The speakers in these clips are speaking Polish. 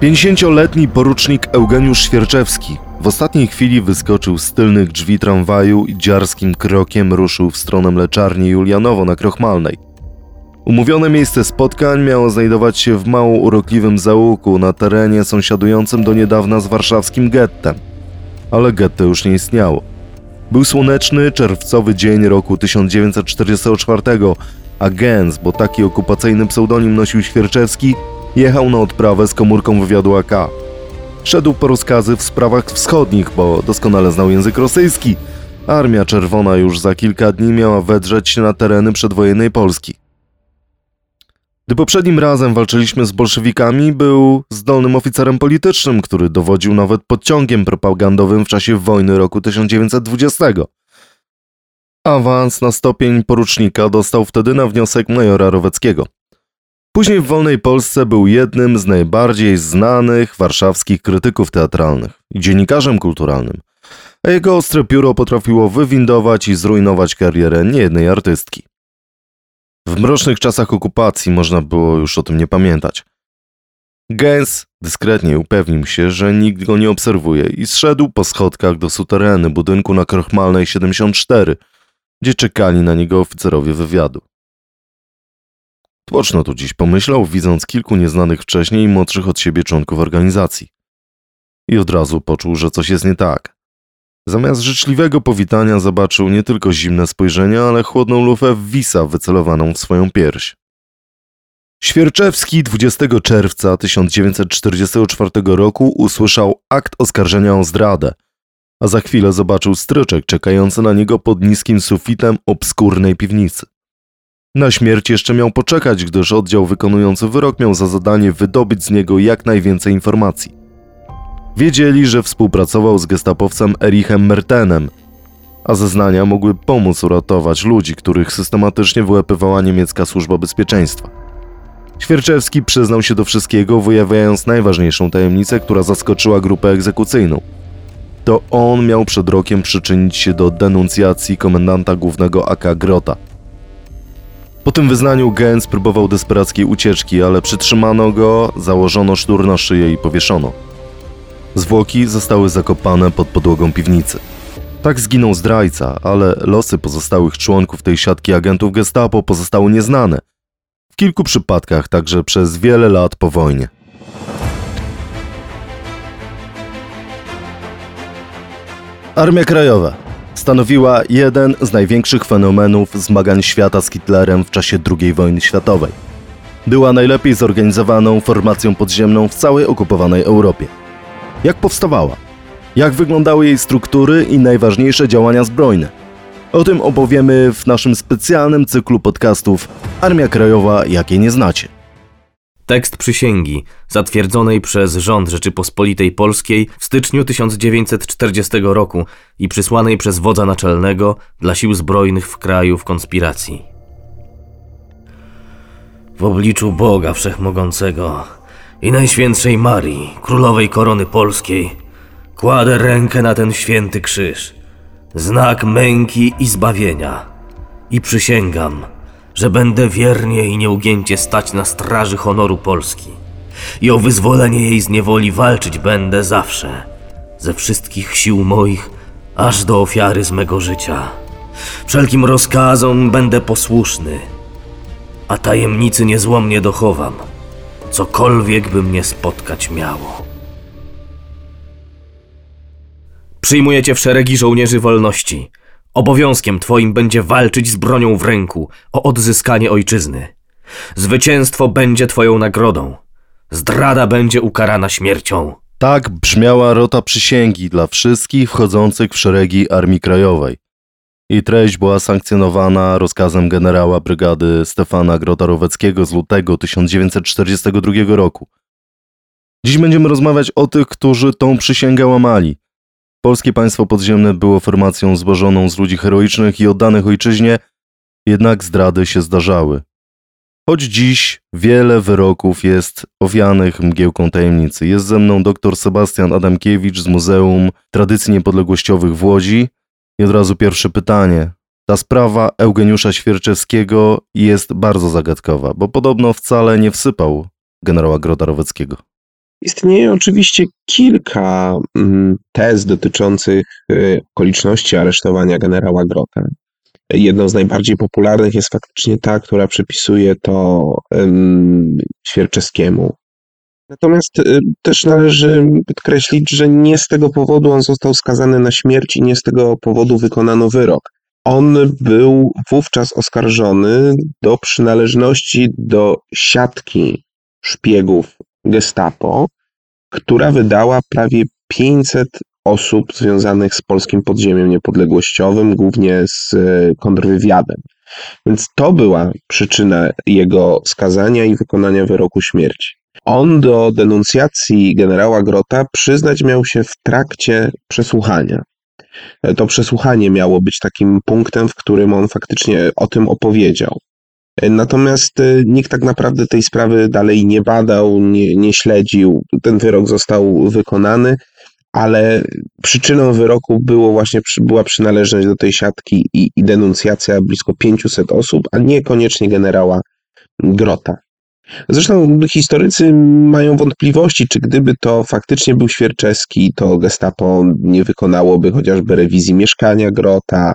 Pięćdziesięcioletni porucznik Eugeniusz Świerczewski w ostatniej chwili wyskoczył z tylnych drzwi tramwaju i dziarskim krokiem ruszył w stronę mleczarni Julianowo na Krochmalnej. Umówione miejsce spotkań miało znajdować się w mało urokliwym zaułku na terenie sąsiadującym do niedawna z warszawskim gettem. Ale getto już nie istniało. Był słoneczny, czerwcowy dzień roku 1944, a Gens, bo taki okupacyjny pseudonim nosił Świerczewski, jechał na odprawę z komórką wywiadu AK. Szedł po rozkazy w sprawach wschodnich, bo doskonale znał język rosyjski. Armia Czerwona już za kilka dni miała wedrzeć się na tereny przedwojennej Polski. Gdy poprzednim razem walczyliśmy z bolszewikami, był zdolnym oficerem politycznym, który dowodził nawet podciągiem propagandowym w czasie wojny roku 1920. Awans na stopień porucznika dostał wtedy na wniosek majora Roweckiego. Później w wolnej Polsce był jednym z najbardziej znanych warszawskich krytyków teatralnych i dziennikarzem kulturalnym, a jego ostre pióro potrafiło wywindować i zrujnować karierę niejednej artystki. W mrocznych czasach okupacji można było już o tym nie pamiętać. Gens dyskretnie upewnił się, że nikt go nie obserwuje i zszedł po schodkach do sutereny budynku na Krochmalnej 74, gdzie czekali na niego oficerowie wywiadu. Tłoczno tu dziś pomyślał, widząc kilku nieznanych wcześniej i młodszych od siebie członków organizacji. I od razu poczuł, że coś jest nie tak. Zamiast życzliwego powitania zobaczył nie tylko zimne spojrzenie, ale chłodną lufę wisa wycelowaną w swoją pierś. Świerczewski 20 czerwca 1944 roku usłyszał akt oskarżenia o zdradę, a za chwilę zobaczył stryczek czekający na niego pod niskim sufitem obskurnej piwnicy. Na śmierć jeszcze miał poczekać, gdyż oddział wykonujący wyrok miał za zadanie wydobyć z niego jak najwięcej informacji. Wiedzieli, że współpracował z gestapowcem Erichem Mertenem, a zeznania mogły pomóc uratować ludzi, których systematycznie wyłapywała niemiecka służba bezpieczeństwa. Świerczewski przyznał się do wszystkiego, wyjawiając najważniejszą tajemnicę, która zaskoczyła grupę egzekucyjną. To on miał przed rokiem przyczynić się do denuncjacji komendanta głównego AK Grota. Po tym wyznaniu Gens próbował desperackiej ucieczki, ale przytrzymano go, założono sznur na szyję i powieszono. Zwłoki zostały zakopane pod podłogą piwnicy. Tak zginął zdrajca, ale losy pozostałych członków tej siatki agentów Gestapo pozostały nieznane. W kilku przypadkach także przez wiele lat po wojnie. Armia Krajowa stanowiła jeden z największych fenomenów zmagań świata z Hitlerem w czasie II wojny światowej. Była najlepiej zorganizowaną formacją podziemną w całej okupowanej Europie. Jak powstawała? Jak wyglądały jej struktury i najważniejsze działania zbrojne? O tym opowiemy w naszym specjalnym cyklu podcastów Armia Krajowa, jakiej nie znacie. Tekst przysięgi, zatwierdzonej przez rząd Rzeczypospolitej Polskiej w styczniu 1940 roku i przysłanej przez wodza naczelnego dla sił zbrojnych w kraju w konspiracji. W obliczu Boga Wszechmogącego i Najświętszej Marii, Królowej Korony Polskiej, kładę rękę na ten święty krzyż, znak męki i zbawienia. I przysięgam – że będę wiernie i nieugięcie stać na straży honoru Polski. I o wyzwolenie jej z niewoli walczyć będę zawsze, ze wszystkich sił moich, aż do ofiary z mego życia. Wszelkim rozkazom będę posłuszny, a tajemnicy niezłomnie dochowam, cokolwiek by mnie spotkać miało. Przyjmujecie w szeregi żołnierzy wolności – Obowiązkiem twoim będzie walczyć z bronią w ręku o odzyskanie ojczyzny. Zwycięstwo będzie twoją nagrodą. Zdrada będzie ukarana śmiercią. Tak brzmiała rota przysięgi dla wszystkich wchodzących w szeregi Armii Krajowej. I treść była sankcjonowana rozkazem generała brygady Stefana Grota-Roweckiego z lutego 1942 roku. Dziś będziemy rozmawiać o tych, którzy tą przysięgę łamali – Polskie państwo podziemne było formacją złożoną z ludzi heroicznych i oddanych ojczyźnie, jednak zdrady się zdarzały. Choć dziś wiele wyroków jest owianych mgiełką tajemnicy. Jest ze mną dr Sebastian Adamkiewicz z Muzeum Tradycji Niepodległościowych w Łodzi. I od razu pierwsze pytanie. Ta sprawa Eugeniusza Świerczewskiego jest bardzo zagadkowa, bo podobno wcale nie wsypał generała Grota Roweckiego? Istnieje oczywiście kilka mm, tez dotyczących y, okoliczności aresztowania generała Grota. Jedną z najbardziej popularnych jest faktycznie ta, która przypisuje to um, Świerczeskiemu. Natomiast y, też należy podkreślić, że nie z tego powodu on został skazany na śmierć i nie z tego powodu wykonano wyrok. On był wówczas oskarżony do przynależności do siatki szpiegów Gestapo, która wydała prawie 500 osób związanych z polskim podziemiem niepodległościowym, głównie z e, kontrwywiadem. Więc to była przyczyna jego skazania i wykonania wyroku śmierci. On do denuncjacji generała Grota przyznać miał się w trakcie przesłuchania. E, to przesłuchanie miało być takim punktem, w którym on faktycznie o tym opowiedział. Natomiast y, nikt tak naprawdę tej sprawy dalej nie badał, nie, nie śledził. Ten wyrok został wykonany, ale przyczyną wyroku było właśnie, była przynależność do tej siatki i, i denuncjacja blisko 500 osób, a niekoniecznie generała Grota. Zresztą historycy mają wątpliwości, czy gdyby to faktycznie był Świerczewski, to gestapo nie wykonałoby chociażby rewizji mieszkania Grota,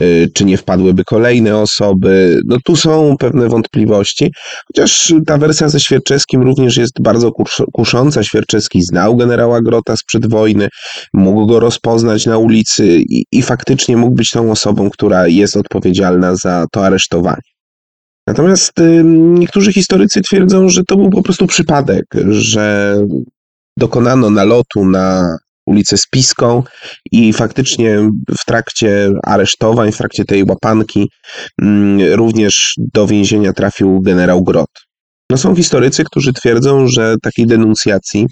y, czy nie wpadłyby kolejne osoby. No tu są pewne wątpliwości, chociaż ta wersja ze Świerczewskim również jest bardzo kusząca. Świerczewski znał generała Grota sprzed wojny, mógł go rozpoznać na ulicy i, i faktycznie mógł być tą osobą, która jest odpowiedzialna za to aresztowanie. Natomiast niektórzy historycy twierdzą, że to był po prostu przypadek, że dokonano nalotu na ulicę Spiską i faktycznie w trakcie aresztowań, w trakcie tej łapanki również do więzienia trafił generał Grot. No są historycy, którzy twierdzą, że takiej denuncjacji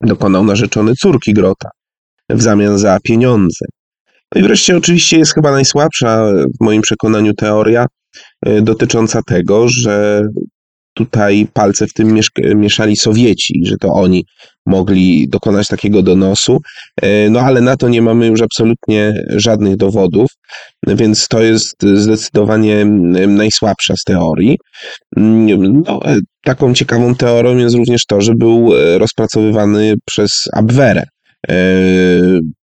dokonał narzeczony córki Grota w zamian za pieniądze. No i wreszcie oczywiście jest chyba najsłabsza w moim przekonaniu teoria, dotycząca tego, że tutaj palce w tym mieszali Sowieci, że to oni mogli dokonać takiego donosu, e, no ale na to nie mamy już absolutnie żadnych dowodów, więc to jest zdecydowanie najsłabsza z teorii. Mm, no, e, taką ciekawą teorią jest również to, że był rozpracowywany przez Abwerę,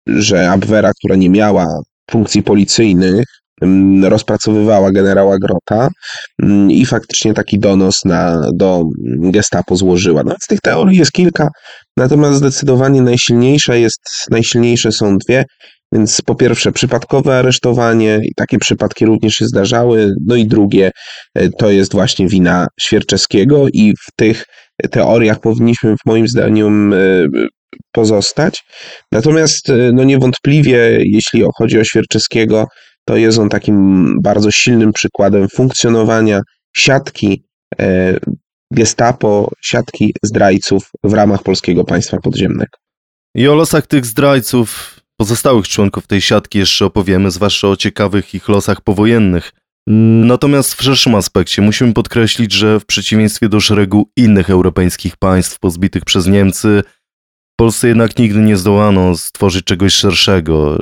że Abwera, która nie miała funkcji policyjnych, rozpracowywała generała Grota mm, i faktycznie taki donos na, do gestapo złożyła. No, z tych teorii jest kilka, natomiast zdecydowanie najsilniejsza jest, najsilniejsze są dwie. Więc po pierwsze przypadkowe aresztowanie i takie przypadki również się zdarzały. No i drugie e, to jest właśnie wina Świerczewskiego i w tych teoriach powinniśmy w moim zdaniem e, pozostać. Natomiast e, no niewątpliwie, jeśli chodzi o Świerczewskiego, to jest on takim bardzo silnym przykładem funkcjonowania siatki e, gestapo, siatki zdrajców w ramach polskiego państwa podziemnego. I o losach tych zdrajców, pozostałych członków tej siatki jeszcze opowiemy, zwłaszcza o ciekawych ich losach powojennych. Natomiast w szerszym aspekcie musimy podkreślić, że w przeciwieństwie do szeregu innych europejskich państw pozbitych przez Niemcy, w Polsce jednak nigdy nie zdołano stworzyć czegoś szerszego,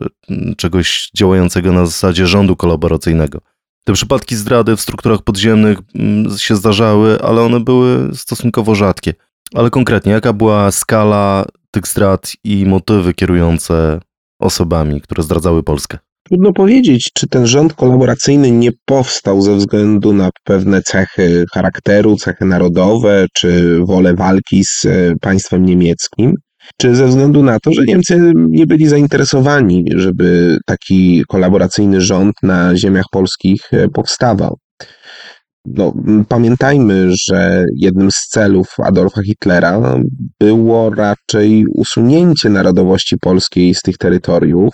czegoś działającego na zasadzie rządu kolaboracyjnego. Te przypadki zdrady w strukturach podziemnych mm, się zdarzały, ale one były stosunkowo rzadkie. Ale konkretnie, jaka była skala tych zdrad i motywy kierujące osobami, które zdradzały Polskę? Trudno powiedzieć, czy ten rząd kolaboracyjny nie powstał ze względu na pewne cechy charakteru, cechy narodowe, czy wolę walki z e, państwem niemieckim czy ze względu na to, że Niemcy nie byli zainteresowani, żeby taki kolaboracyjny rząd na ziemiach polskich e, powstawał. No, pamiętajmy, że jednym z celów Adolfa Hitlera było raczej usunięcie narodowości polskiej z tych terytoriów,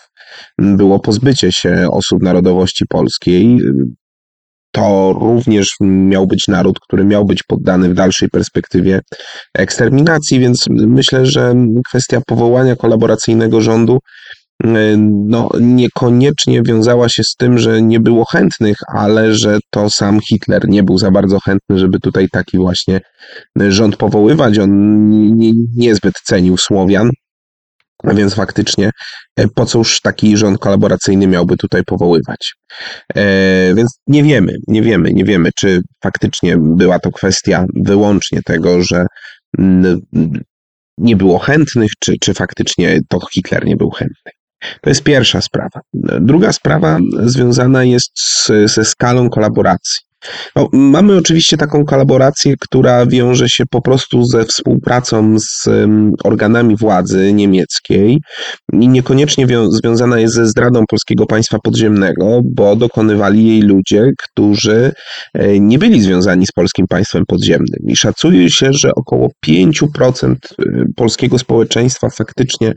było pozbycie się osób narodowości polskiej, to również miał być naród, który miał być poddany w dalszej perspektywie eksterminacji, więc myślę, że kwestia powołania kolaboracyjnego rządu no, niekoniecznie wiązała się z tym, że nie było chętnych, ale że to sam Hitler nie był za bardzo chętny, żeby tutaj taki właśnie rząd powoływać. On niezbyt cenił Słowian, więc faktycznie, e, po cóż taki rząd kolaboracyjny miałby tutaj powoływać? E, więc nie wiemy, nie wiemy, nie wiemy, czy faktycznie była to kwestia wyłącznie tego, że mm, nie było chętnych, czy, czy faktycznie to Hitler nie był chętny. To jest pierwsza sprawa. Druga sprawa związana jest z, ze skalą kolaboracji. No, mamy oczywiście taką kolaborację, która wiąże się po prostu ze współpracą z organami władzy niemieckiej i niekoniecznie wią- związana jest ze zdradą polskiego państwa podziemnego, bo dokonywali jej ludzie, którzy e, nie byli związani z polskim państwem podziemnym. I szacuje się, że około 5% polskiego społeczeństwa faktycznie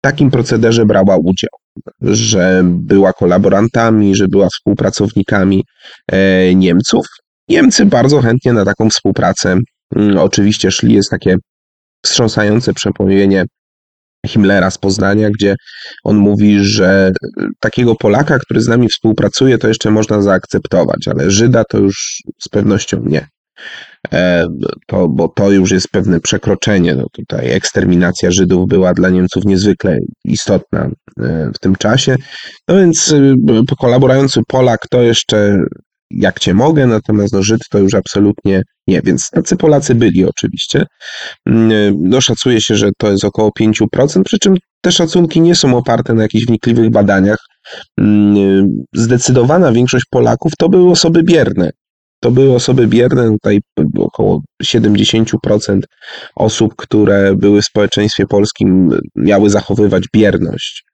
takim procederze brała udział że była kolaborantami, że była współpracownikami e, Niemców. Niemcy bardzo chętnie na taką współpracę mm, oczywiście szli. Jest takie wstrząsające przepomnienie Himmlera z Poznania, gdzie on mówi, że takiego Polaka, który z nami współpracuje, to jeszcze można zaakceptować, ale Żyda to już z pewnością nie. E, to, bo to już jest pewne przekroczenie. No tutaj eksterminacja Żydów była dla Niemców niezwykle istotna e, w tym czasie. No więc e, kolaborujący Polak to jeszcze jak cię mogę, natomiast no, Żyd to już absolutnie nie. Więc tacy Polacy byli oczywiście. Mm, no, szacuje się, że to jest około 5%, przy czym te szacunki nie są oparte na jakichś wnikliwych badaniach. Mm, zdecydowana większość Polaków to były osoby bierne to były osoby bierne, tutaj około 70% osób, które były w społeczeństwie polskim, miały zachowywać bierność.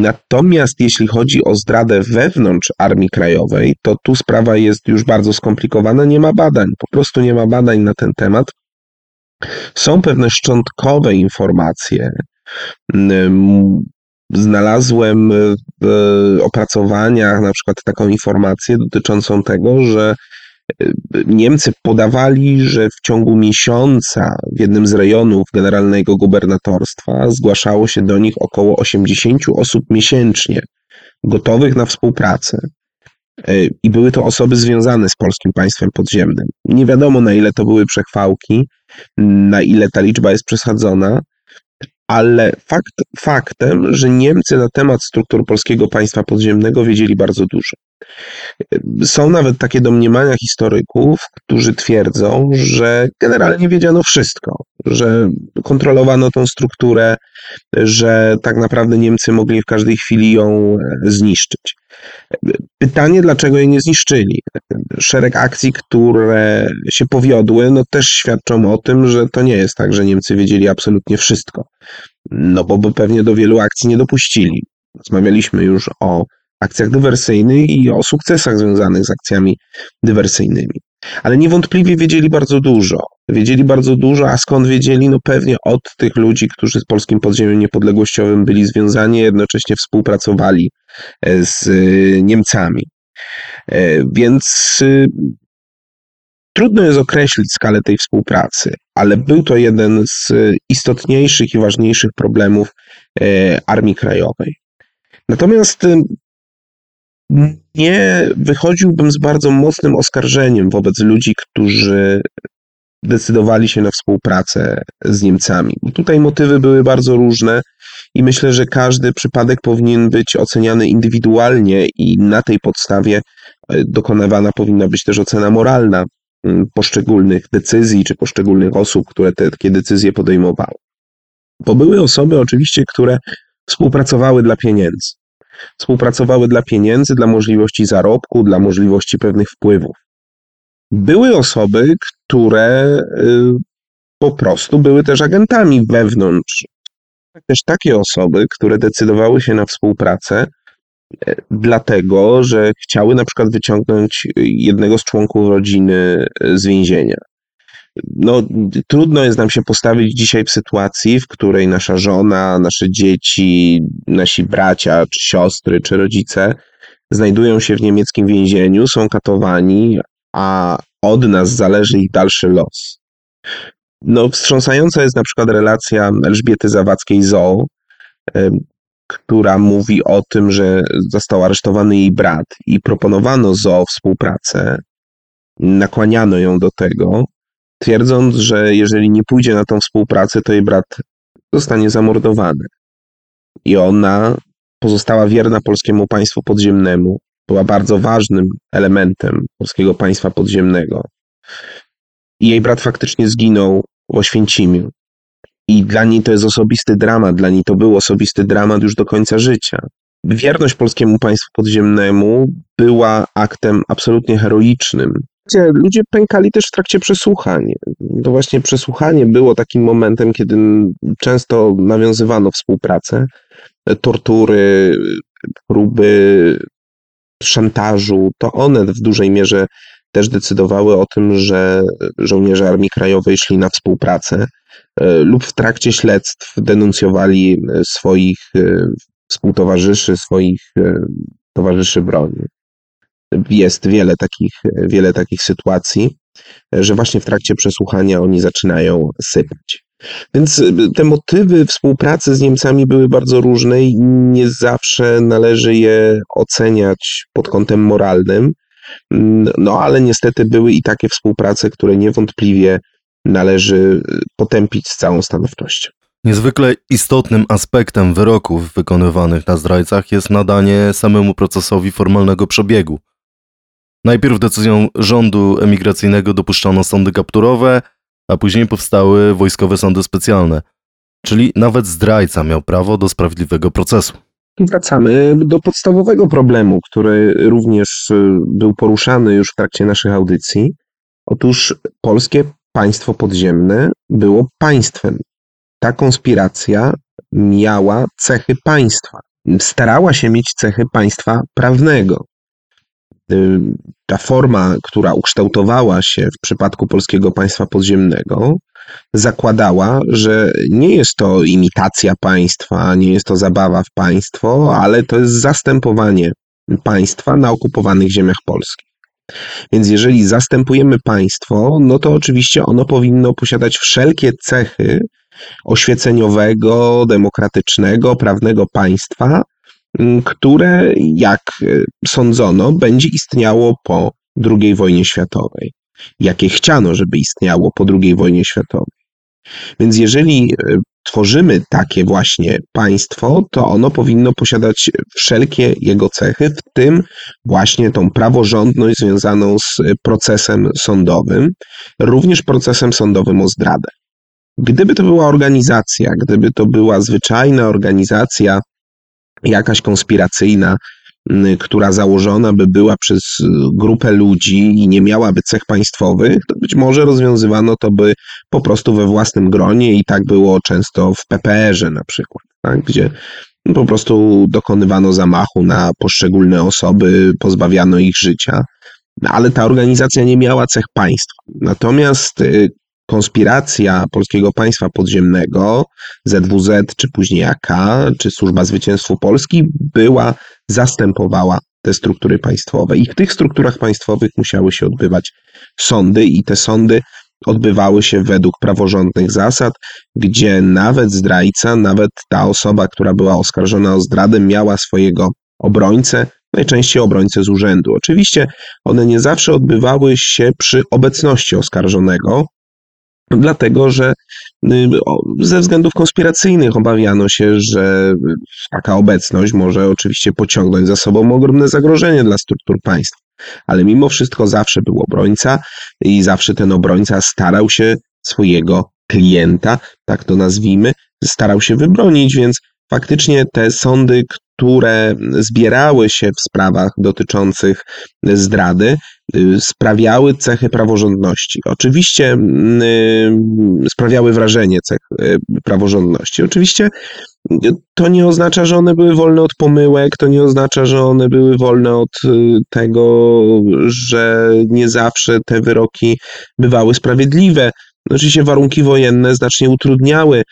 Natomiast jeśli chodzi o zdradę wewnątrz Armii Krajowej, to tu sprawa jest już bardzo skomplikowana. Nie ma badań, po prostu nie ma badań na ten temat. Są pewne szczątkowe informacje znalazłem w opracowaniach na przykład taką informację dotyczącą tego, że e, Niemcy podawali, że w ciągu miesiąca w jednym z rejonów generalnego gubernatorstwa zgłaszało się do nich około 80 osób miesięcznie, gotowych na współpracę. E, I były to osoby związane z polskim państwem podziemnym. Nie wiadomo, na ile to były przechwałki, na ile ta liczba jest przesadzona, ale fakt faktem, że Niemcy na temat struktur polskiego państwa podziemnego wiedzieli bardzo dużo. Są nawet takie domniemania historyków, którzy twierdzą, że generalnie wiedziano wszystko, że kontrolowano tą strukturę, że tak naprawdę Niemcy mogli w każdej chwili ją e, zniszczyć. Pytanie, dlaczego jej nie zniszczyli? Szereg akcji, które się powiodły, no też świadczą o tym, że to nie jest tak, że Niemcy wiedzieli absolutnie wszystko. No bo by pewnie do wielu akcji nie dopuścili. Rozmawialiśmy już o akcjach dywersyjnych i o sukcesach związanych z akcjami dywersyjnymi. Ale niewątpliwie wiedzieli bardzo dużo. Wiedzieli bardzo dużo, a skąd wiedzieli? No pewnie od tych ludzi, którzy z polskim podziemiem niepodległościowym byli związani, jednocześnie współpracowali z e, Niemcami. E, więc trudno jest określić skalę tej współpracy, ale był to jeden z istotniejszych i ważniejszych problemów Armii Krajowej. Natomiast nie wychodziłbym z bardzo mocnym oskarżeniem wobec ludzi, którzy decydowali się na współpracę z Niemcami. Tutaj motywy były bardzo różne i myślę, że każdy przypadek powinien być oceniany indywidualnie i na tej podstawie e, dokonywana powinna być też ocena moralna mm, poszczególnych decyzji czy poszczególnych osób, które te takie decyzje podejmowały. Bo były osoby oczywiście, które współpracowały dla pieniędzy współpracowały dla pieniędzy, dla możliwości zarobku, dla możliwości pewnych wpływów. Były osoby, które y, po prostu były też agentami wewnątrz. Też takie osoby, które decydowały się na współpracę, e, dlatego że chciały na przykład wyciągnąć jednego z członków rodziny z więzienia no, trudno jest nam się postawić dzisiaj w sytuacji, w której nasza żona, nasze dzieci, nasi bracia, czy siostry, czy rodzice znajdują się w niemieckim więzieniu, są katowani, a od nas zależy ich dalszy los. No, wstrząsająca jest na przykład relacja Elżbiety Zawadzkiej-Zoo, która mówi o tym, że został aresztowany jej brat i proponowano Zoo współpracę, nakłaniano ją do tego, twierdząc, że jeżeli nie pójdzie na tą współpracę, to jej brat zostanie zamordowany. I ona pozostała wierna polskiemu państwu podziemnemu, była bardzo ważnym elementem polskiego państwa podziemnego. I jej brat faktycznie zginął w Oświęcimiu. I dla niej to jest osobisty dramat, dla niej to był osobisty dramat już do końca życia. Wierność polskiemu państwu podziemnemu była aktem absolutnie heroicznym. Ludzie pękali też w trakcie przesłuchań. To właśnie przesłuchanie było takim momentem, kiedy często nawiązywano współpracę, tortury, próby szantażu. To one w dużej mierze też decydowały o tym, że żołnierze Armii Krajowej szli na współpracę e, lub w trakcie śledztw denuncjowali swoich e, współtowarzyszy, swoich e, towarzyszy broni. Jest wiele takich, wiele takich sytuacji, że właśnie w trakcie przesłuchania oni zaczynają sypać. Więc te motywy współpracy z Niemcami były bardzo różne i nie zawsze należy je oceniać pod kątem moralnym. No ale niestety były i takie współprace, które niewątpliwie należy potępić z całą stanowczością. Niezwykle istotnym aspektem wyroków wykonywanych na zdrajcach jest nadanie samemu procesowi formalnego przebiegu. Najpierw decyzją rządu emigracyjnego dopuszczono sądy kapturowe, a później powstały wojskowe sądy specjalne, czyli nawet zdrajca miał prawo do sprawiedliwego procesu. Wracamy do podstawowego problemu, który również y, był poruszany już w trakcie naszych audycji. Otóż polskie państwo podziemne było państwem. Ta konspiracja miała cechy państwa. Starała się mieć cechy państwa prawnego. Y, ta forma, która ukształtowała się w przypadku polskiego państwa podziemnego, zakładała, że nie jest to imitacja państwa, nie jest to zabawa w państwo, ale to jest zastępowanie państwa na okupowanych ziemiach polskich. Więc jeżeli zastępujemy państwo, no to oczywiście ono powinno posiadać wszelkie cechy oświeceniowego, demokratycznego, prawnego państwa, które, jak e, sądzono, będzie istniało po II wojnie światowej. Jakie chciano, żeby istniało po II wojnie światowej. Więc jeżeli e, tworzymy takie właśnie państwo, to ono powinno posiadać wszelkie jego cechy, w tym właśnie tą praworządność związaną z procesem sądowym, również procesem sądowym o zdradę. Gdyby to była organizacja, gdyby to była zwyczajna organizacja jakaś konspiracyjna, która założona by była przez grupę ludzi i nie miałaby cech państwowych, to być może rozwiązywano to by po prostu we własnym gronie i tak było często w PPR-ze na przykład, tak, gdzie po prostu dokonywano zamachu na poszczególne osoby, pozbawiano ich życia. Ale ta organizacja nie miała cech państwa. Natomiast y, konspiracja polskiego państwa podziemnego, ZWZ, czy później AK, czy Służba Zwycięstwu Polski była, zastępowała te struktury państwowe. I w tych strukturach państwowych musiały się odbywać sądy, i te sądy odbywały się według praworządnych zasad, gdzie nawet zdrajca, nawet ta osoba, która była oskarżona o zdradę, miała swojego obrońcę, najczęściej obrońcę z urzędu. Oczywiście one nie zawsze odbywały się przy obecności oskarżonego, dlatego że y, ze względów konspiracyjnych obawiano się, że taka obecność może oczywiście pociągnąć za sobą ogromne zagrożenie dla struktur państwa. Ale mimo wszystko zawsze był obrońca i zawsze ten obrońca starał się swojego klienta, tak to nazwijmy, starał się wybronić, więc faktycznie te sądy, które zbierały się w sprawach dotyczących zdrady, y, sprawiały cechy praworządności. Oczywiście y, sprawiały wrażenie cech y, praworządności. Oczywiście to nie oznacza, że one były wolne od pomyłek, to nie oznacza, że one były wolne od tego, że nie zawsze te wyroki bywały sprawiedliwe. Oczywiście warunki wojenne znacznie utrudniały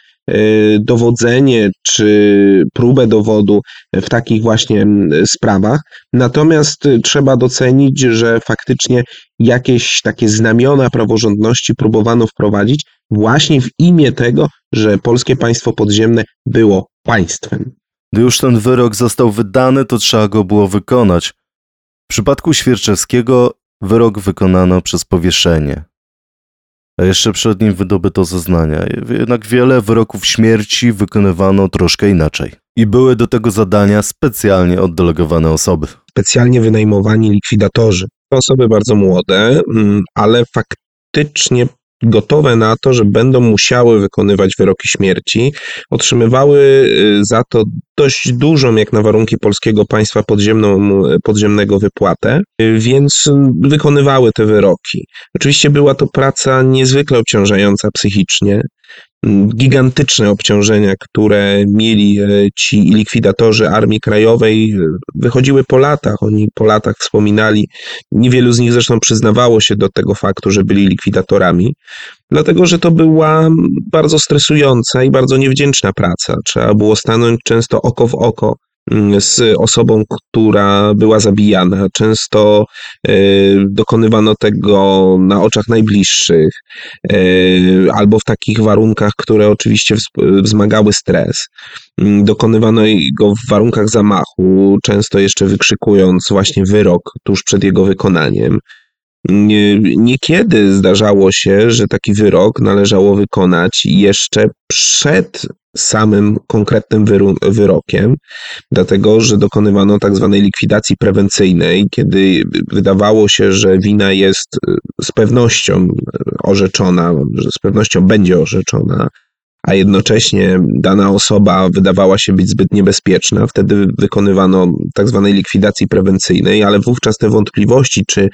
dowodzenie czy próbę dowodu w takich właśnie sprawach. Natomiast y, trzeba docenić, że faktycznie jakieś takie znamiona praworządności próbowano wprowadzić właśnie w imię tego, że polskie państwo podziemne było państwem. Gdy już ten wyrok został wydany, to trzeba go było wykonać. W przypadku Świerczewskiego wyrok wykonano przez powieszenie. A jeszcze przed nim wydobyto zeznania. Jednak wiele wyroków śmierci wykonywano troszkę inaczej. I były do tego zadania specjalnie oddelegowane osoby. specjalnie wynajmowani likwidatorzy. To osoby bardzo młode, mm, ale faktycznie gotowe na to, że będą musiały wykonywać wyroki śmierci, otrzymywały y, za to dość dużą, jak na warunki polskiego państwa, podziemną, podziemnego wypłatę, y, więc wykonywały te wyroki. Oczywiście była to praca niezwykle obciążająca psychicznie, gigantyczne obciążenia, które mieli e, ci likwidatorzy Armii Krajowej, e, wychodziły po latach. Oni po latach wspominali, niewielu z nich zresztą przyznawało się do tego faktu, że byli likwidatorami, dlatego że to była bardzo stresująca i bardzo niewdzięczna praca. Trzeba było stanąć często oko w oko z osobą, która była zabijana. Często e, dokonywano tego na oczach najbliższych, e, albo w takich warunkach, które oczywiście wz- wzmagały stres. Mm, Dokonywano go w warunkach zamachu, często jeszcze wykrzykując właśnie wyrok tuż przed jego wykonaniem. Nie- Niekiedy zdarzało się, że taki wyrok należało wykonać jeszcze przed samym konkretnym wyrokiem, dlatego że dokonywano tak zwanej likwidacji prewencyjnej, kiedy wydawało się, że wina jest y, z pewnością orzeczona, że z pewnością będzie orzeczona, a jednocześnie dana osoba wydawała się być zbyt niebezpieczna, wtedy wykonywano tak zwanej likwidacji prewencyjnej, ale wówczas te wątpliwości, czy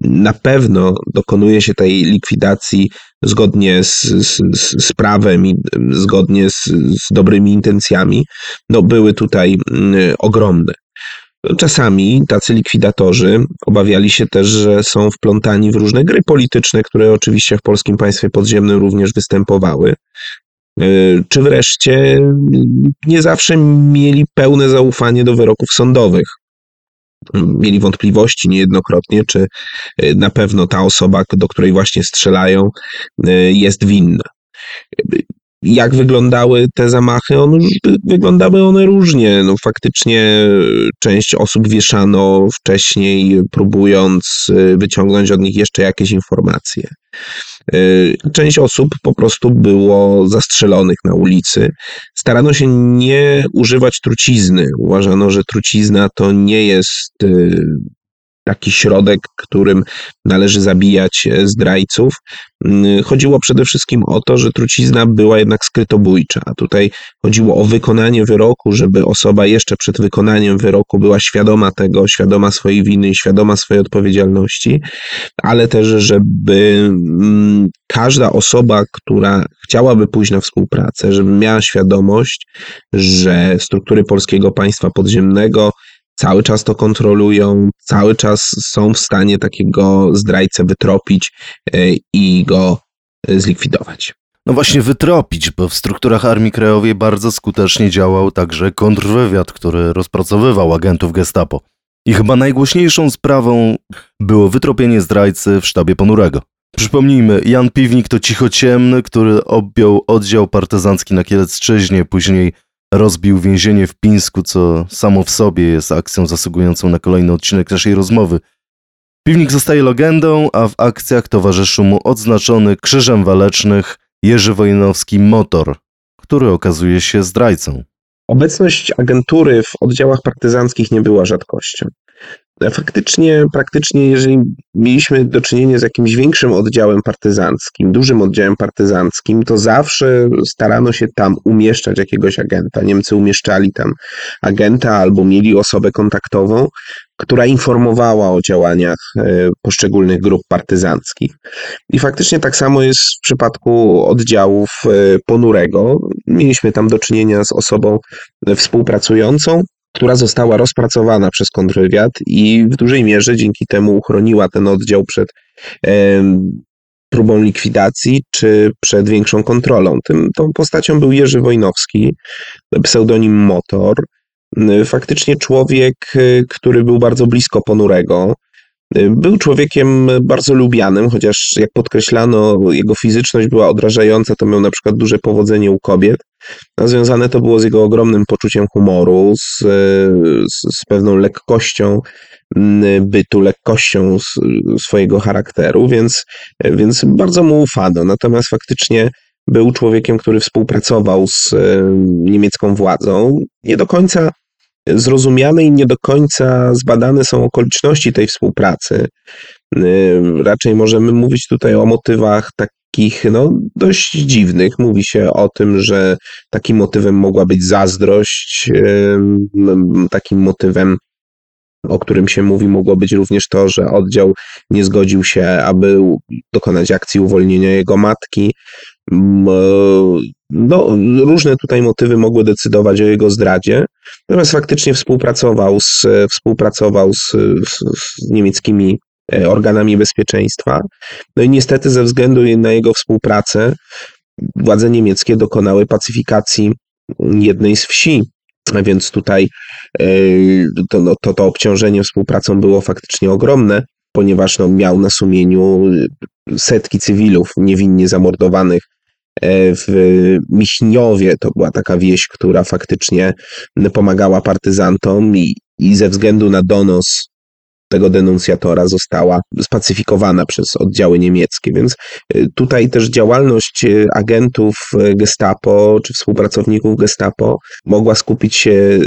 na pewno dokonuje się tej likwidacji zgodnie z, z, z prawem i zgodnie z, z dobrymi intencjami, no były tutaj mm, ogromne. Czasami tacy likwidatorzy obawiali się też, że są wplątani w różne gry polityczne, które oczywiście w polskim państwie podziemnym również występowały. Y, Czy wreszcie nie zawsze mieli pełne zaufanie do wyroków sądowych. Mieli wątpliwości niejednokrotnie, czy y, na pewno ta osoba, do której właśnie strzelają, y, jest winna. Jak wyglądały te zamachy? On, wyglądały one różnie. No, faktycznie część osób wieszano wcześniej, próbując y, wyciągnąć od nich jeszcze jakieś informacje. Y, Część osób po prostu było zastrzelonych na ulicy. Starano się nie używać trucizny. Uważano, że trucizna to nie jest taki środek, którym należy zabijać e, zdrajców. Mm, Chodziło przede wszystkim o to, że trucizna była jednak skrytobójcza. Tutaj chodziło o wykonanie wyroku, żeby osoba jeszcze przed wykonaniem wyroku była świadoma tego, świadoma swojej winy świadoma swojej odpowiedzialności, ale też, żeby mm, każda osoba, która chciałaby pójść na współpracę, żeby miała świadomość, że struktury polskiego państwa podziemnego cały czas to kontrolują, cały czas są w stanie takiego zdrajcę wytropić e, i go e, zlikwidować. No właśnie wytropić, bo w strukturach Armii Krajowej bardzo skutecznie działał także kontrwywiad, który rozpracowywał agentów gestapo. I chyba najgłośniejszą sprawą było wytropienie zdrajcy w sztabie Ponurego. Przypomnijmy, Jan Piwnik to cichociemny, który objął oddział partyzancki na Kielecczyźnie, później rozbił więzienie w Pińsku, co samo w sobie jest akcją zasługującą na kolejny odcinek naszej rozmowy. Piwnik zostaje legendą, a w akcjach towarzyszył mu odznaczony krzyżem walecznych Jerzy Wojnowski Motor, który okazuje się zdrajcą. Obecność agentury w oddziałach partyzanckich nie była rzadkością. Faktycznie, praktycznie, jeżeli mieliśmy do czynienia z jakimś większym oddziałem partyzanckim, dużym oddziałem partyzanckim, to zawsze starano się tam umieszczać jakiegoś agenta. Niemcy umieszczali tam agenta albo mieli osobę kontaktową, która informowała o działaniach e, poszczególnych grup partyzanckich. I faktycznie tak samo jest w przypadku oddziałów e, Ponurego. Mieliśmy tam do czynienia z osobą współpracującą, która została rozpracowana przez kontrwywiad i w dużej mierze dzięki temu uchroniła ten oddział przed próbą likwidacji czy przed większą kontrolą. Tym, tą postacią był Jerzy Wojnowski, pseudonim Motor. Faktycznie człowiek, y, który był bardzo blisko Ponurego. Y, Był człowiekiem bardzo lubianym, chociaż jak podkreślano, jego fizyczność była odrażająca, to miał na przykład duże powodzenie u kobiet. Związane to było z jego ogromnym poczuciem humoru, z, z, z pewną lekkością bytu, lekkością swojego charakteru, więc, więc bardzo mu ufano. Natomiast faktycznie był człowiekiem, który współpracował z e, niemiecką władzą. Nie do końca zrozumiane i nie do końca zbadane są okoliczności tej współpracy. Y, Raczej możemy mówić tutaj o motywach takich no, dość dziwnych. Mówi się o tym, że takim motywem mogła być zazdrość, m, takim motywem, o którym się mówi, mogło być również to, że oddział nie zgodził się, aby dokonać akcji uwolnienia jego matki. E, No, różne tutaj motywy mogły decydować o jego zdradzie. Natomiast faktycznie współpracował z, współpracował z, z, z niemieckimi organami bezpieczeństwa. No i niestety ze względu na jego współpracę władze niemieckie dokonały pacyfikacji jednej z wsi. Więc tutaj e, to, no, to, to obciążenie współpracą było faktycznie ogromne, ponieważ no, miał na sumieniu setki cywilów niewinnie zamordowanych e, w Michniowie. To była taka wieś, która faktycznie pomagała partyzantom i, i ze względu na donos tego denuncjatora została spacyfikowana przez oddziały niemieckie. Więc y, tutaj też działalność y, agentów y, Gestapo czy współpracowników Gestapo mogła skupić się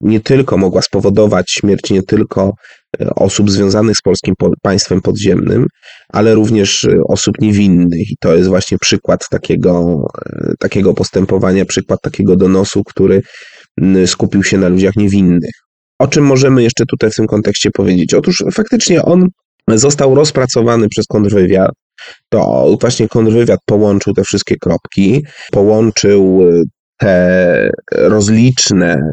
nie tylko, mogła spowodować śmierć nie tylko osób związanych z polskim po- państwem podziemnym, ale również osób niewinnych. I to jest właśnie przykład takiego, takiego postępowania, przykład takiego donosu, który skupił się na ludziach niewinnych. O czym możemy jeszcze tutaj w tym kontekście powiedzieć? Otóż faktycznie on został rozpracowany przez kontrwywiad. To właśnie kontrwywiad połączył te wszystkie kropki, połączył y, te rozliczne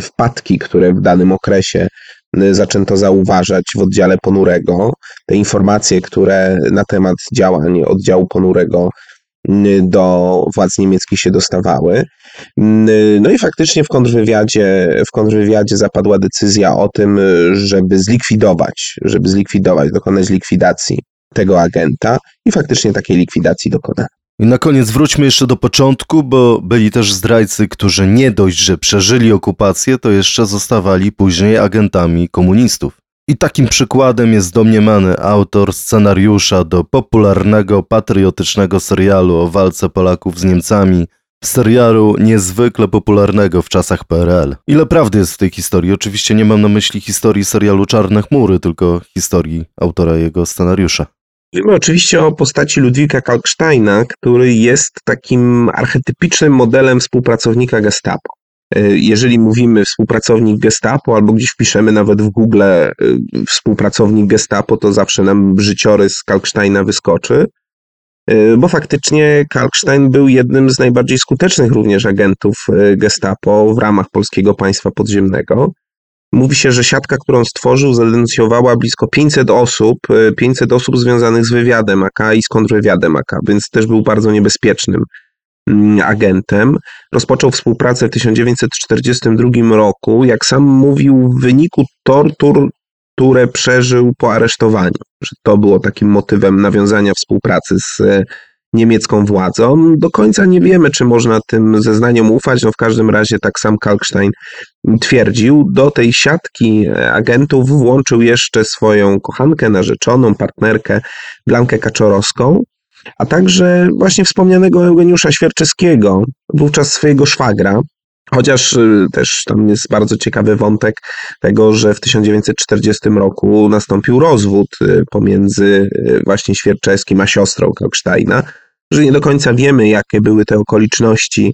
wpadki, które w danym okresie y, zaczęto zauważać w oddziale Ponurego, te informacje, które na temat działań oddziału Ponurego do władz niemieckich się dostawały. No i faktycznie w kontrwywiadzie, w kontrwywiadzie zapadła decyzja o tym, żeby zlikwidować, żeby zlikwidować, dokonać likwidacji tego agenta i faktycznie takiej likwidacji dokonano. I na koniec wróćmy jeszcze do początku, bo byli też zdrajcy, którzy nie dość, że przeżyli okupację, to jeszcze zostawali później agentami komunistów. I takim przykładem jest domniemany autor scenariusza do popularnego, patriotycznego serialu o walce Polaków z Niemcami, serialu niezwykle popularnego w czasach PRL. Ile prawdy jest w tej historii? Oczywiście nie mam na myśli historii serialu Czarne Chmury, tylko historii autora jego scenariusza. Mówimy oczywiście o postaci Ludwika Kalksteina, który jest takim archetypicznym modelem współpracownika Gestapo. Y, Jeżeli mówimy współpracownik Gestapo, albo gdzieś wpiszemy nawet w Google y, współpracownik Gestapo, to zawsze nam życiorys Kalksteina wyskoczy, y, bo faktycznie Kalkstein był jednym z najbardziej skutecznych również agentów Gestapo w ramach polskiego państwa podziemnego. Mówi się, że siatka, którą stworzył, zadenuncjowała blisko 500 osób, y, 500 osób związanych z wywiadem AK i z kontrwywiadem AK, więc też był bardzo niebezpiecznym agentem. Rozpoczął współpracę w 1942 roku, jak sam mówił, w wyniku tortur, które przeżył po aresztowaniu. Że to było takim motywem nawiązania współpracy z e, niemiecką władzą. Do końca nie wiemy, czy można tym zeznaniom ufać. No w każdym razie tak sam Kalkstein twierdził. Do tej siatki e, agentów włączył jeszcze swoją kochankę, narzeczoną, partnerkę Blankę Kaczorowską, a także właśnie wspomnianego Eugeniusza Świerczeskiego, wówczas swojego szwagra. Chociaż y, też tam jest bardzo ciekawy wątek tego, że w 1940 roku nastąpił rozwód y, pomiędzy y, właśnie Świerczewskim a siostrą Kalksteina, że nie do końca wiemy, jakie były te okoliczności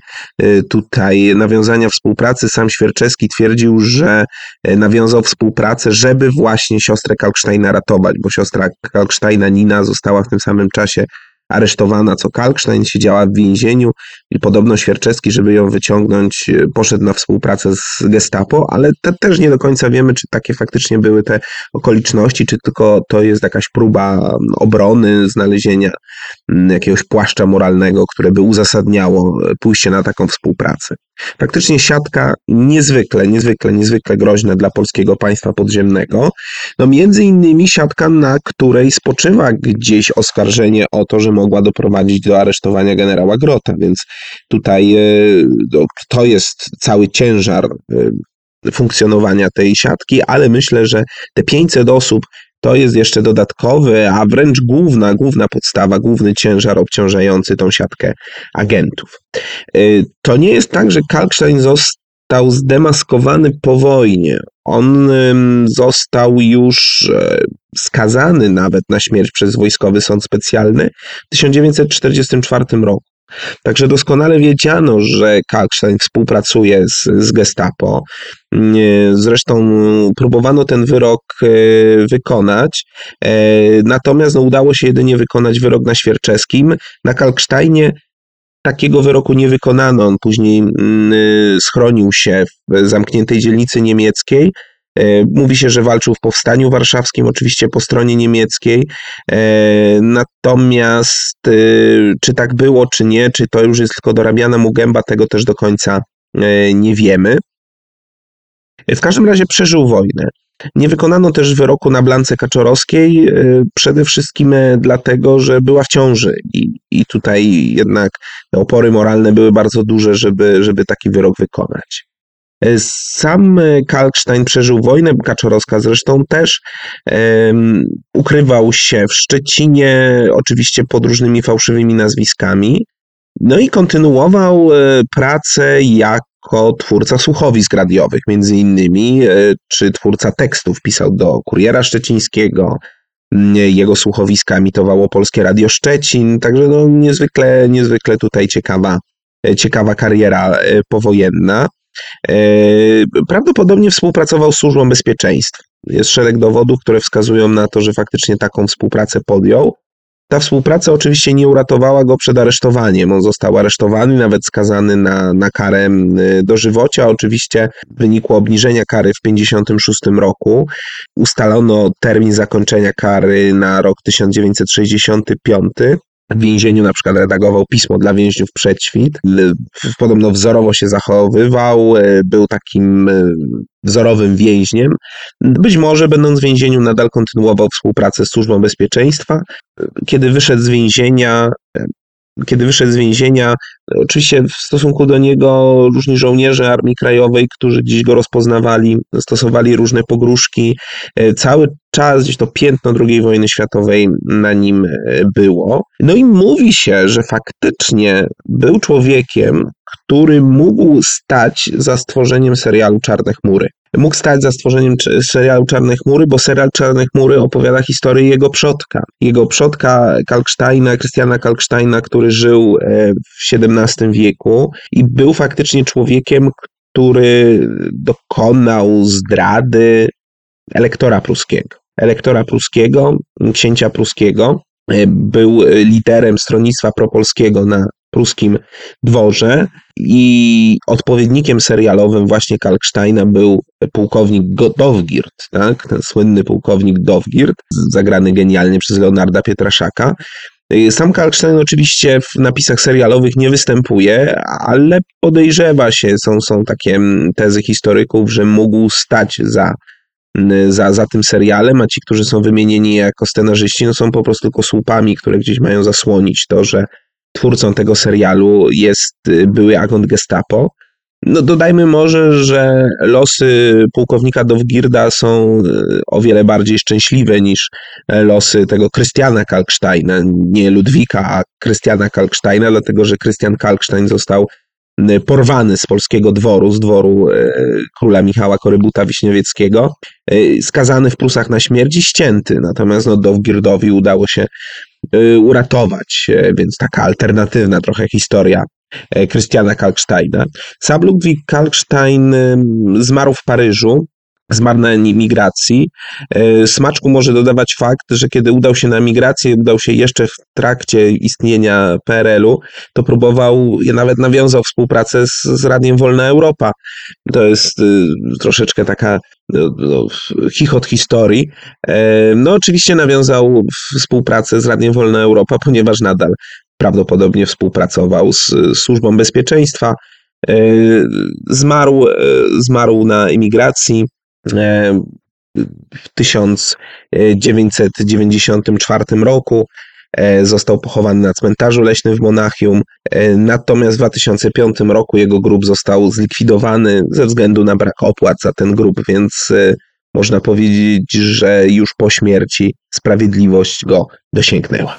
tutaj nawiązania współpracy. Sam Świerczewski twierdził, że nawiązał współpracę, żeby właśnie siostrę Kalksteina ratować, bo siostra Kalksteina Nina została w tym samym czasie aresztowana co Kalkstein, siedziała w więzieniu i podobno Świerczewski, żeby ją wyciągnąć, y, poszedł na współpracę z Gestapo, ale te, też nie do końca wiemy, czy takie faktycznie były te okoliczności, czy tylko to jest jakaś próba obrony, znalezienia jakiegoś płaszcza moralnego, które by uzasadniało e, pójście na taką współpracę. Faktycznie siatka niezwykle, niezwykle, niezwykle groźna dla polskiego państwa podziemnego. No między innymi siatka, na której spoczywa gdzieś oskarżenie o to, że mogła doprowadzić do aresztowania generała Grota, więc tutaj e, no, to jest cały ciężar e, funkcjonowania tej siatki, ale myślę, że te 500 osób to jest jeszcze dodatkowy, a wręcz główna, główna podstawa, główny ciężar obciążający tą siatkę agentów. To nie jest tak, że Kalkstein został zdemaskowany po wojnie. On został już e, skazany nawet na śmierć przez Wojskowy Sąd Specjalny w 1944 roku. Także doskonale wiedziano, że Kalkstein współpracuje z, z Gestapo. Zresztą próbowano ten wyrok e, wykonać, e, natomiast no, udało się jedynie wykonać wyrok na Świerczewskim. Na Kalksteinie takiego wyroku nie wykonano. On później mm, y, schronił się w zamkniętej dzielnicy niemieckiej. E, mówi się, że walczył w powstaniu warszawskim, oczywiście po stronie niemieckiej. E, natomiast y, czy tak było, czy nie, czy to już jest tylko dorabiana mu gęba, tego też do końca e, nie wiemy. W każdym razie przeżył wojnę. Nie wykonano też wyroku na Blance Kaczorowskiej, e, przede wszystkim e, dlatego, że była w ciąży i, i tutaj jednak te opory moralne były bardzo duże, żeby, żeby taki wyrok wykonać. E, sam Kalkstein przeżył wojnę, Kaczorowska zresztą też um, ukrywał się w Szczecinie, oczywiście pod różnymi fałszywymi nazwiskami. No i kontynuował pracę jak jako twórca słuchowisk radiowych, między innymi, e, czy twórca tekstów, pisał do Kuriera Szczecińskiego, jego słuchowiska emitowało Polskie Radio Szczecin, także no niezwykle, niezwykle tutaj ciekawa, e, ciekawa kariera e, powojenna. Prawdopodobnie współpracował z Służbą Bezpieczeństwa. Jest szereg dowodów, które wskazują na to, że faktycznie taką współpracę podjął. Ta współpraca oczywiście nie uratowała go przed aresztowaniem. On został aresztowany, nawet skazany na, na karę dożywocia. Oczywiście w wyniku obniżenia kary w 1956 roku ustalono termin zakończenia kary na rok 1965 w więzieniu na przykład redagował pismo dla więźniów przedświt. Podobno wzorowo się zachowywał, e, był takim e, wzorowym więźniem. Być może będąc w więzieniu nadal kontynuował współpracę z Służbą Bezpieczeństwa. Kiedy wyszedł z więzienia, e, kiedy wyszedł z więzienia, oczywiście w stosunku do niego różni żołnierze Armii Krajowej, którzy gdzieś go rozpoznawali, stosowali różne pogróżki. E, cały czas gdzieś to piętno II wojny światowej na nim e, było. No i mówi się, że faktycznie był człowiekiem, który mógł stać za stworzeniem serialu Czarne Chmury mógł stać za stworzeniem serialu Czarne Chmury, bo serial Czarne Chmury opowiada historię jego przodka. Jego przodka Kalksteina, Krystiana Kalksteina, który żył e, w XVII wieku i był faktycznie człowiekiem, który dokonał zdrady elektora pruskiego. Elektora pruskiego, księcia pruskiego, e, był liderem stronnictwa propolskiego na pruskim dworze i odpowiednikiem serialowym właśnie Kalksteina był pułkownik Dowgirt, tak? ten słynny pułkownik Dowgirt, zagrany genialnie przez Leonarda Pietraszaka. Sam Kalkstein oczywiście w napisach serialowych nie występuje, ale podejrzewa się, są, są takie mm, tezy historyków, że mógł stać za, za, za tym serialem, a ci, którzy są wymienieni jako scenarzyści, no są po prostu tylko słupami, które gdzieś mają zasłonić to, że twórcą tego serialu jest y, były agent Gestapo. No dodajmy może, że losy pułkownika Dowgirda są y, o wiele bardziej szczęśliwe niż e, losy tego Krystiana Kalksteina, nie Ludwika, a Krystiana Kalksteina, dlatego że Krystian Kalkstein został porwany z polskiego dworu, z dworu e, króla Michała Korybuta Wiśniowieckiego, skazany w Prusach na śmierć i ścięty. Natomiast no, Dowgirdowi udało się Y, uratować, e, więc taka alternatywna trochę historia e, Christiana Kalksteina. Sam Ludwik Kalkstein zmarł w Paryżu zmarł na emigracji. E, smaczku może dodawać fakt, że kiedy udał się na emigrację, udał się jeszcze w trakcie istnienia PRL-u, to próbował, nawet nawiązał współpracę z, z Radiem Wolna Europa. To jest y, troszeczkę taka no, no, chichot historii. E, no oczywiście nawiązał współpracę z Radiem Wolna Europa, ponieważ nadal prawdopodobnie współpracował z Służbą Bezpieczeństwa. E, zmarł, zmarł na emigracji w 1994 roku. e, został pochowany na cmentarzu leśnym w Monachium. E, Natomiast w 2005 roku jego grób został zlikwidowany ze względu na brak opłat za ten grób, więc e, można powiedzieć, że już po śmierci sprawiedliwość go dosięgnęła.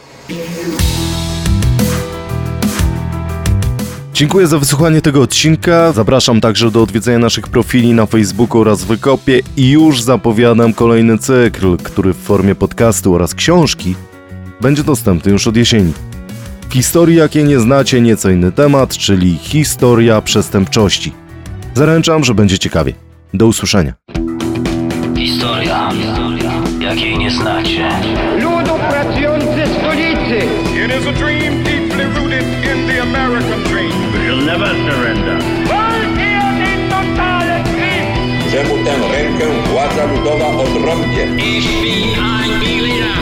Dziękuję za wysłuchanie tego odcinka. Zapraszam także do odwiedzenia naszych profili na Facebooku oraz Wykopie i już zapowiadam kolejny cykl, który w formie podcastu oraz książki będzie dostępny już od jesieni. W historii, jakiej nie znacie, nieco inny temat, czyli historia przestępczości. Zaręczam, że będzie ciekawie. Do usłyszenia. Historia, jakiej nie znacie. ludu pracujący stolicy. uvádza budova od Rovde. Ich bin ein